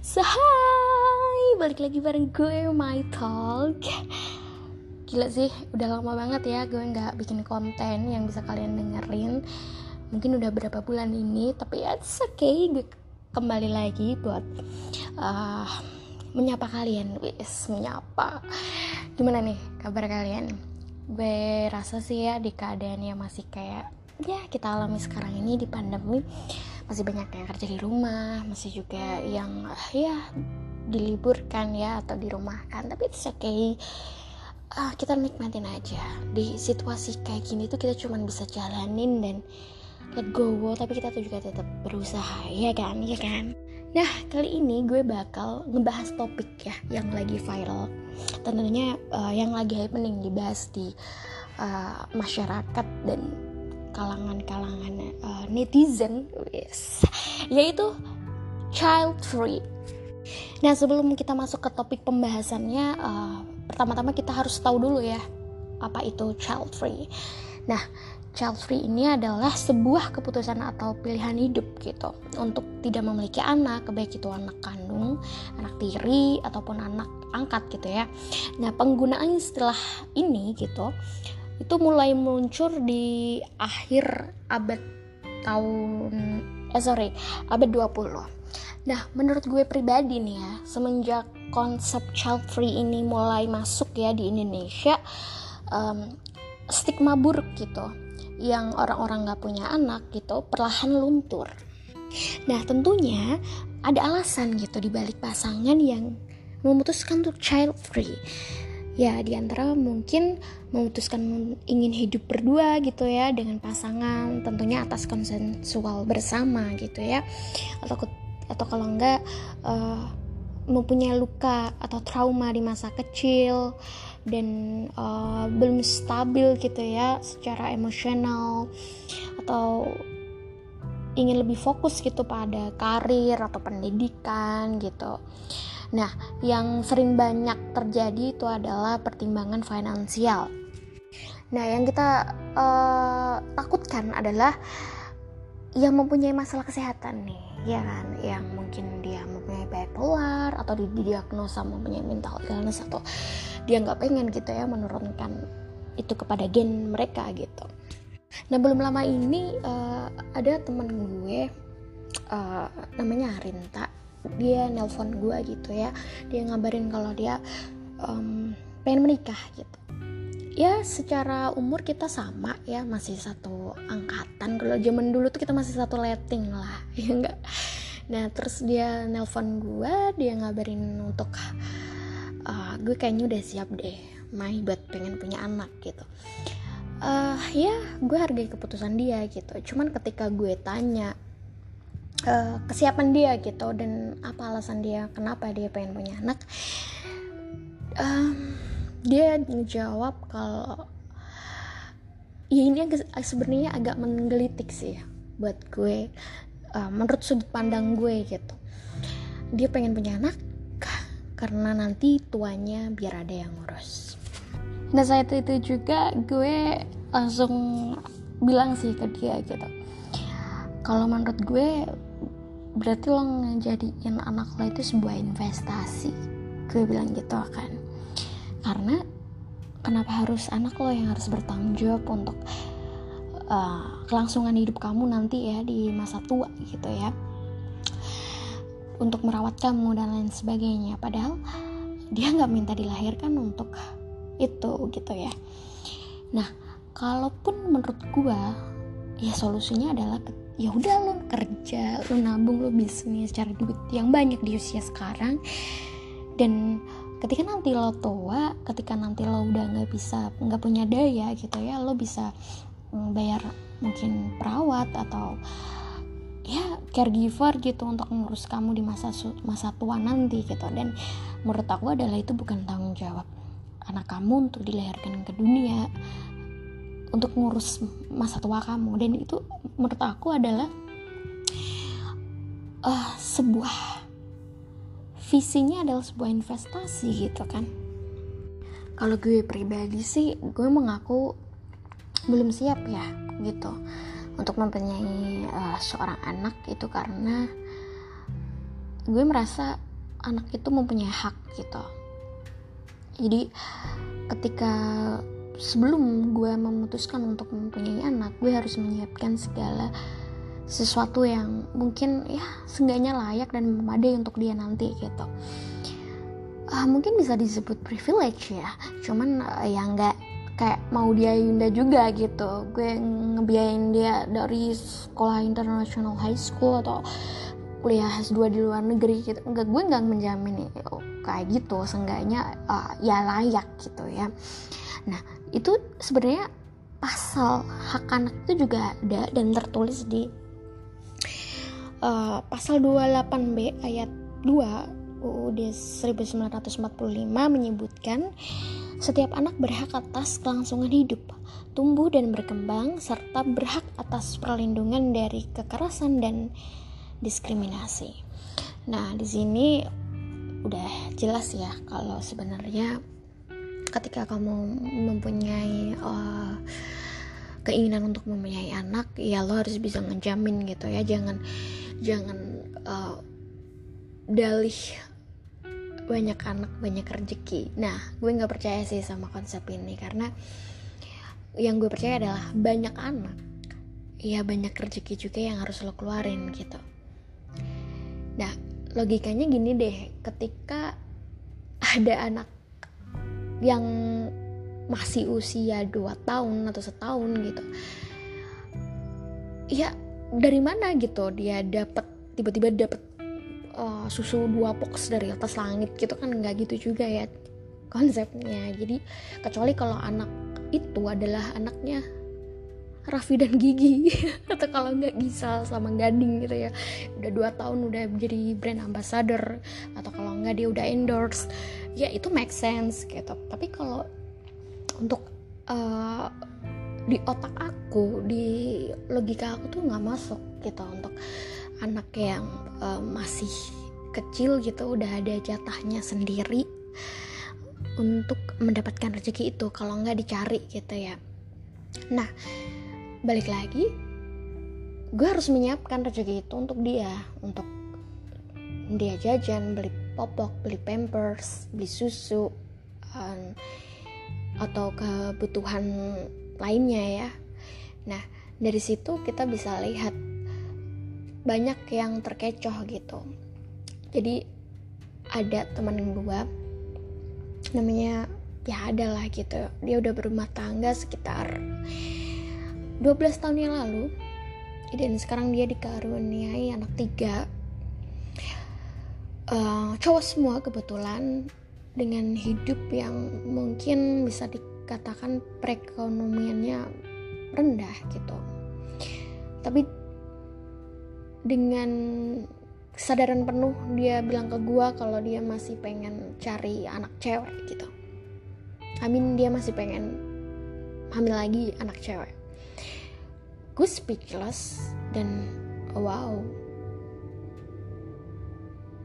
So hai, balik lagi bareng gue My Talk. Gila sih, udah lama banget ya gue nggak bikin konten yang bisa kalian dengerin. Mungkin udah berapa bulan ini, tapi ya it's okay. Gue kembali lagi buat uh, menyapa kalian. Wis, menyapa. Gimana nih kabar kalian? Gue rasa sih ya di keadaan yang masih kayak ya kita alami sekarang ini di pandemi. Masih banyak yang kerja di rumah masih juga yang ya diliburkan ya atau dirumahkan. Tapi it's okay. Uh, kita nikmatin aja. Di situasi kayak gini tuh kita cuma bisa jalanin dan let go. Tapi kita tuh juga tetap berusaha ya kan? Ya kan? Nah kali ini gue bakal ngebahas topik ya yang lagi viral. Tentunya uh, yang lagi happening dibahas di uh, masyarakat dan kalangan-kalangan uh, netizen yes, yaitu child free. Nah sebelum kita masuk ke topik pembahasannya uh, pertama-tama kita harus tahu dulu ya apa itu child free. Nah child free ini adalah sebuah keputusan atau pilihan hidup gitu untuk tidak memiliki anak baik itu anak kandung anak tiri ataupun anak angkat gitu ya. Nah penggunaan istilah ini gitu itu mulai meluncur di akhir abad tahun eh sorry abad 20 nah menurut gue pribadi nih ya semenjak konsep child free ini mulai masuk ya di Indonesia um, stigma buruk gitu yang orang-orang gak punya anak gitu perlahan luntur. Nah tentunya ada alasan gitu di balik pasangan yang memutuskan untuk child free ya di antara mungkin memutuskan ingin hidup berdua gitu ya dengan pasangan tentunya atas konsensual bersama gitu ya. Atau atau kalau enggak uh, mempunyai luka atau trauma di masa kecil dan uh, belum stabil gitu ya secara emosional. Atau ingin lebih fokus gitu pada karir atau pendidikan gitu Nah, yang sering banyak terjadi itu adalah pertimbangan finansial. Nah, yang kita uh, takutkan adalah yang mempunyai masalah kesehatan nih, ya kan, yang mungkin dia mempunyai bipolar atau didiagnosa mempunyai mental illness atau dia nggak pengen gitu ya menurunkan itu kepada gen mereka gitu. Nah, belum lama ini uh, ada temen gue uh, namanya Rinta dia nelpon gue gitu ya. Dia ngabarin kalau dia um, pengen menikah gitu. Ya secara umur kita sama ya masih satu angkatan. Kalau zaman dulu tuh kita masih satu letting lah ya enggak? Nah terus dia nelpon gue dia ngabarin untuk uh, gue kayaknya udah siap deh Mai buat pengen punya anak gitu. Uh, ya gue hargai keputusan dia gitu. Cuman ketika gue tanya uh, kesiapan dia gitu dan apa alasan dia kenapa dia pengen punya anak. Um, dia menjawab kalau ya ini sebenarnya agak menggelitik sih ya, buat gue uh, menurut sudut pandang gue gitu. Dia pengen punya anak karena nanti tuanya biar ada yang ngurus. Nah saat itu juga gue langsung bilang sih ke dia gitu. Kalau menurut gue berarti lo ngejadiin anak lo itu sebuah investasi? Gue bilang gitu kan. Karena kenapa harus anak lo yang harus bertanggung jawab untuk uh, kelangsungan hidup kamu nanti ya di masa tua gitu ya? Untuk merawat kamu dan lain sebagainya. Padahal dia nggak minta dilahirkan untuk itu gitu ya. Nah kalaupun menurut gue ya solusinya adalah ya udah lo kerja lo nabung lo bisnis cari duit yang banyak di usia sekarang. Dan ketika nanti lo tua ketika nanti lo udah nggak bisa nggak punya daya gitu ya lo bisa mm, bayar mungkin perawat atau ya caregiver gitu untuk ngurus kamu di masa masa tua nanti gitu. Dan menurut aku adalah itu bukan tanggung jawab anak kamu untuk dilahirkan ke dunia untuk ngurus masa tua kamu. Dan itu menurut aku adalah uh, sebuah visinya adalah sebuah investasi gitu kan. Kalau gue pribadi sih gue mengaku belum siap ya gitu. Untuk mempunyai uh, seorang anak itu karena gue merasa anak itu mempunyai hak gitu. Jadi ketika sebelum gue memutuskan untuk mempunyai anak gue harus menyiapkan segala sesuatu yang mungkin ya seenggaknya layak dan memadai untuk dia nanti gitu. Uh, mungkin bisa disebut privilege ya. Cuman uh, ya nggak kayak mau dia Yunda juga gitu. Gue ngebiayain dia dari sekolah international high school atau kuliah S2 di luar negeri gitu. Enggak gue nggak menjamin oh, kayak gitu seenggaknya uh, ya layak gitu ya nah itu sebenarnya pasal hak anak itu juga ada dan tertulis di uh, pasal 28B ayat 2 UUD 1945 menyebutkan setiap anak berhak atas kelangsungan hidup, tumbuh dan berkembang serta berhak atas perlindungan dari kekerasan dan diskriminasi. Nah, di sini udah jelas ya kalau sebenarnya ketika kamu mempunyai uh, keinginan untuk mempunyai anak, ya lo harus bisa ngejamin gitu ya, jangan jangan uh, dalih banyak anak banyak rezeki. Nah, gue nggak percaya sih sama konsep ini karena yang gue percaya adalah banyak anak, ya banyak rezeki juga yang harus lo keluarin gitu. Nah, logikanya gini deh, ketika ada anak yang masih usia 2 tahun atau setahun gitu. Ya dari mana gitu dia dapat tiba-tiba dapat uh, susu dua box dari atas langit gitu kan nggak gitu juga ya konsepnya. Jadi kecuali kalau anak itu adalah anaknya Raffi dan Gigi. Atau kalau nggak Gisal sama Gading gitu ya. Udah dua tahun udah jadi brand ambassador. Atau kalau nggak dia udah endorse. Ya itu make sense gitu. Tapi kalau untuk uh, di otak aku di logika aku tuh nggak masuk gitu. Untuk anak yang uh, masih kecil gitu udah ada jatahnya sendiri untuk mendapatkan rezeki itu. Kalau nggak dicari gitu ya. Nah balik lagi gue harus menyiapkan rezeki itu untuk dia untuk dia jajan beli popok beli pampers beli susu um, atau kebutuhan lainnya ya. Nah dari situ kita bisa lihat banyak yang terkecoh gitu. Jadi ada teman gue namanya ya ada lah gitu. Dia udah berumah tangga sekitar 12 tahun yang lalu dan sekarang dia dikaruniai anak tiga. Uh, cowok semua kebetulan dengan hidup yang mungkin bisa dikatakan perekonomiannya rendah gitu. Tapi dengan kesadaran penuh dia bilang ke gua kalau dia masih pengen cari anak cewek gitu. Amin dia masih pengen hamil lagi anak cewek gue speechless dan wow.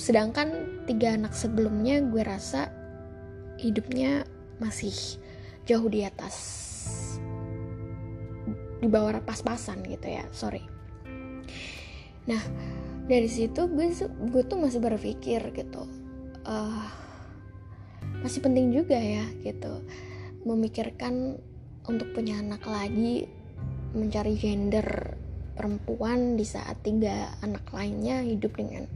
Sedangkan tiga anak sebelumnya gue rasa hidupnya masih jauh di atas di bawah pas-pasan gitu ya sorry. Nah dari situ gue gue tuh masih berpikir gitu uh, masih penting juga ya gitu memikirkan untuk punya anak lagi mencari gender perempuan di saat tiga anak lainnya hidup dengan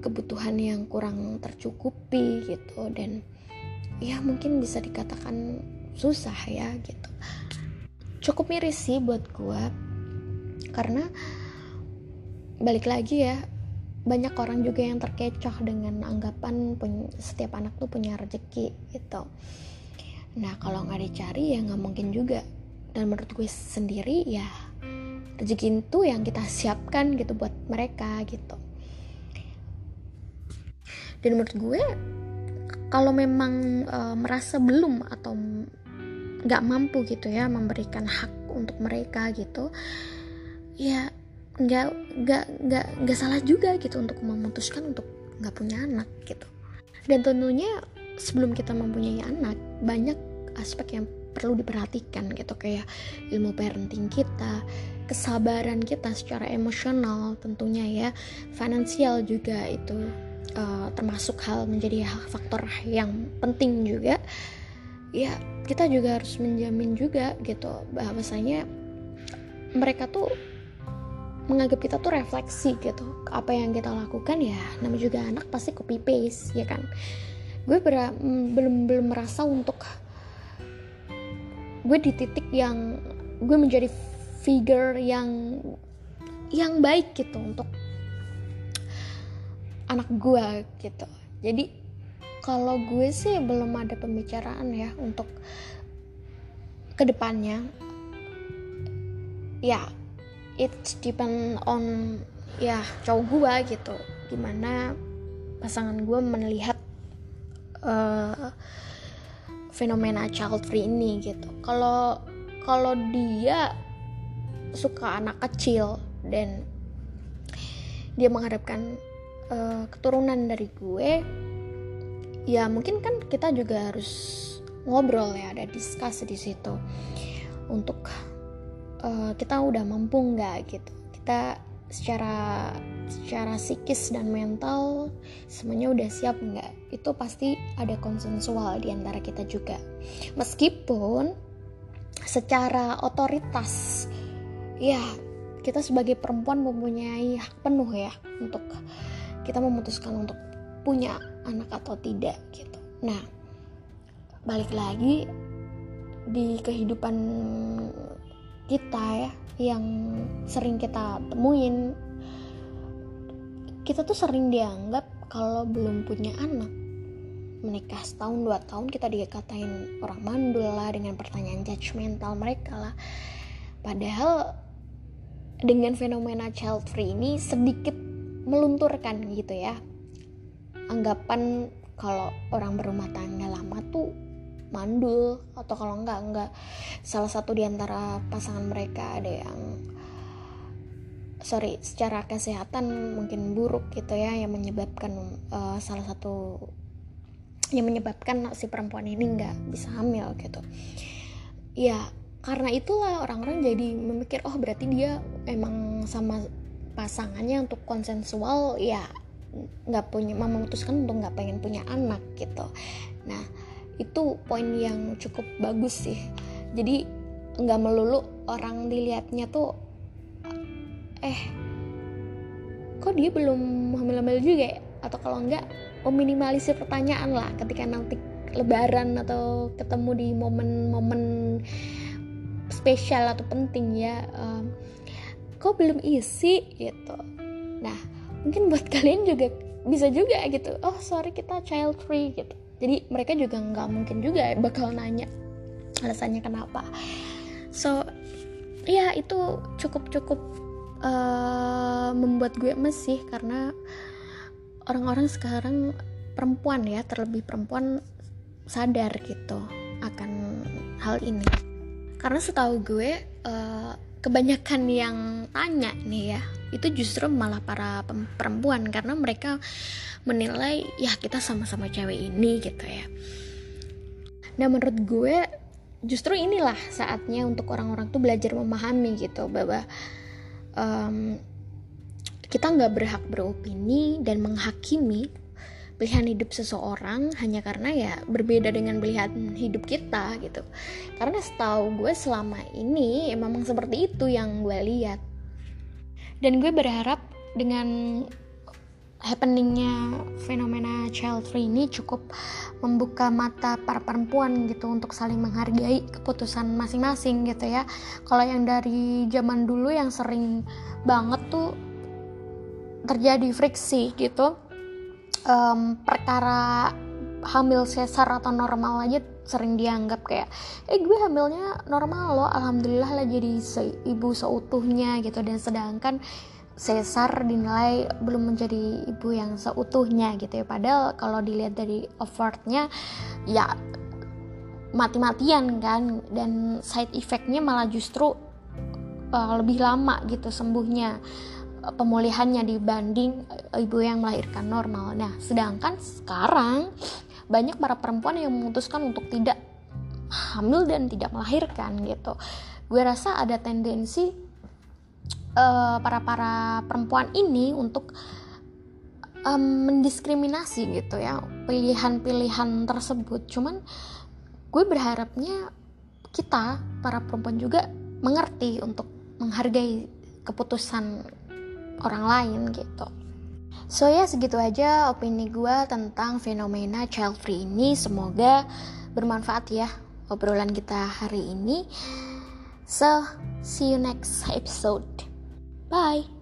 kebutuhan yang kurang tercukupi gitu. Dan ya mungkin bisa dikatakan susah ya gitu. Cukup miris sih buat gue karena balik lagi ya banyak orang juga yang terkecoh dengan anggapan setiap anak tuh punya rezeki gitu. Nah kalau nggak dicari ya nggak mungkin juga dan menurut gue sendiri ya rezeki itu yang kita siapkan gitu buat mereka gitu. Dan menurut gue kalau memang e, merasa belum atau nggak mampu gitu ya memberikan hak untuk mereka gitu ya nggak nggak nggak nggak salah juga gitu untuk memutuskan untuk nggak punya anak gitu. Dan tentunya sebelum kita mempunyai anak banyak aspek yang perlu diperhatikan gitu kayak ilmu parenting kita kesabaran kita secara emosional tentunya ya finansial juga itu uh, termasuk hal menjadi faktor yang penting juga. Ya kita juga harus menjamin juga gitu bahwasanya mereka tuh menganggap kita tuh refleksi gitu. Apa yang kita lakukan ya namanya juga anak pasti copy paste ya kan? Gue ber- belum belum merasa untuk gue di titik yang gue menjadi figure yang yang baik gitu untuk anak gue gitu. Jadi kalau gue sih belum ada pembicaraan ya untuk ke depannya. Ya it depend on ya cowok gue gitu. Gimana pasangan gue melihat uh, fenomena child free ini gitu. Kalau kalau dia suka anak kecil dan dia mengharapkan uh, keturunan dari gue ya mungkin kan kita juga harus ngobrol ya ada diskusi di situ untuk uh, kita udah mampu nggak gitu. Kita secara secara psikis dan mental semuanya udah siap nggak? Itu pasti ada konsensual di antara kita juga. Meskipun secara otoritas ya kita sebagai perempuan mempunyai hak penuh ya untuk kita memutuskan untuk punya anak atau tidak gitu. Nah balik lagi di kehidupan kita ya yang sering kita temuin kita tuh sering dianggap kalau belum punya anak. Menikah setahun dua tahun kita dikatain orang mandul lah dengan pertanyaan judgmental mereka lah. Padahal dengan fenomena child free ini sedikit melunturkan gitu ya. Anggapan kalau orang berumah tangga lama tuh mandul atau kalau enggak enggak. Salah satu di antara pasangan mereka ada yang sorry secara kesehatan mungkin buruk gitu ya yang menyebabkan uh, salah satu yang menyebabkan si perempuan ini nggak bisa hamil gitu. Ya karena itulah orang-orang jadi memikir oh berarti dia emang sama pasangannya untuk konsensual. Ya nggak punya memutuskan untuk nggak pengen punya anak gitu. Nah itu poin yang cukup bagus sih. Jadi nggak melulu orang dilihatnya tuh eh kok dia belum hamil-hamil juga ya? Atau kalau enggak meminimalisir pertanyaan lah ketika nanti lebaran atau ketemu di momen-momen spesial atau penting ya um, kok belum isi gitu. Nah mungkin buat kalian juga bisa juga gitu oh sorry kita child free gitu. Jadi mereka juga nggak mungkin juga bakal nanya alasannya kenapa. So ya itu cukup cukup uh, membuat gue emes sih karena orang-orang sekarang perempuan ya terlebih perempuan sadar gitu akan hal ini. Karena setahu gue uh, kebanyakan yang tanya nih ya itu justru malah para perempuan karena mereka menilai ya kita sama-sama cewek ini gitu ya. Nah menurut gue justru inilah saatnya untuk orang-orang tuh belajar memahami gitu bahwa um, kita nggak berhak beropini dan menghakimi pilihan hidup seseorang hanya karena ya berbeda dengan pilihan hidup kita gitu. Karena setahu gue selama ini ya memang seperti itu yang gue lihat. Dan gue berharap dengan happeningnya fenomena child free ini cukup membuka mata para perempuan gitu untuk saling menghargai keputusan masing-masing gitu ya. Kalau yang dari zaman dulu yang sering banget tuh terjadi friksi gitu. Um, perkara hamil sesar atau normal aja sering dianggap kayak eh gue hamilnya normal loh alhamdulillah lah jadi se ibu seutuhnya gitu. Dan sedangkan sesar dinilai belum menjadi ibu yang seutuhnya gitu ya. Padahal kalau dilihat dari effortnya ya mati-matian kan. Dan side effectnya malah justru uh, lebih lama gitu sembuhnya uh, pemulihannya dibanding uh, ibu yang melahirkan normal. Nah sedangkan sekarang banyak para perempuan yang memutuskan untuk tidak hamil dan tidak melahirkan gitu. Gue rasa ada tendensi uh, para para perempuan ini untuk um, mendiskriminasi gitu ya pilihan-pilihan tersebut. Cuman gue berharapnya kita para perempuan juga mengerti untuk menghargai keputusan orang lain gitu. So ya segitu aja opini gue tentang fenomena child free ini. Semoga bermanfaat ya obrolan kita hari ini. So see you next episode Bye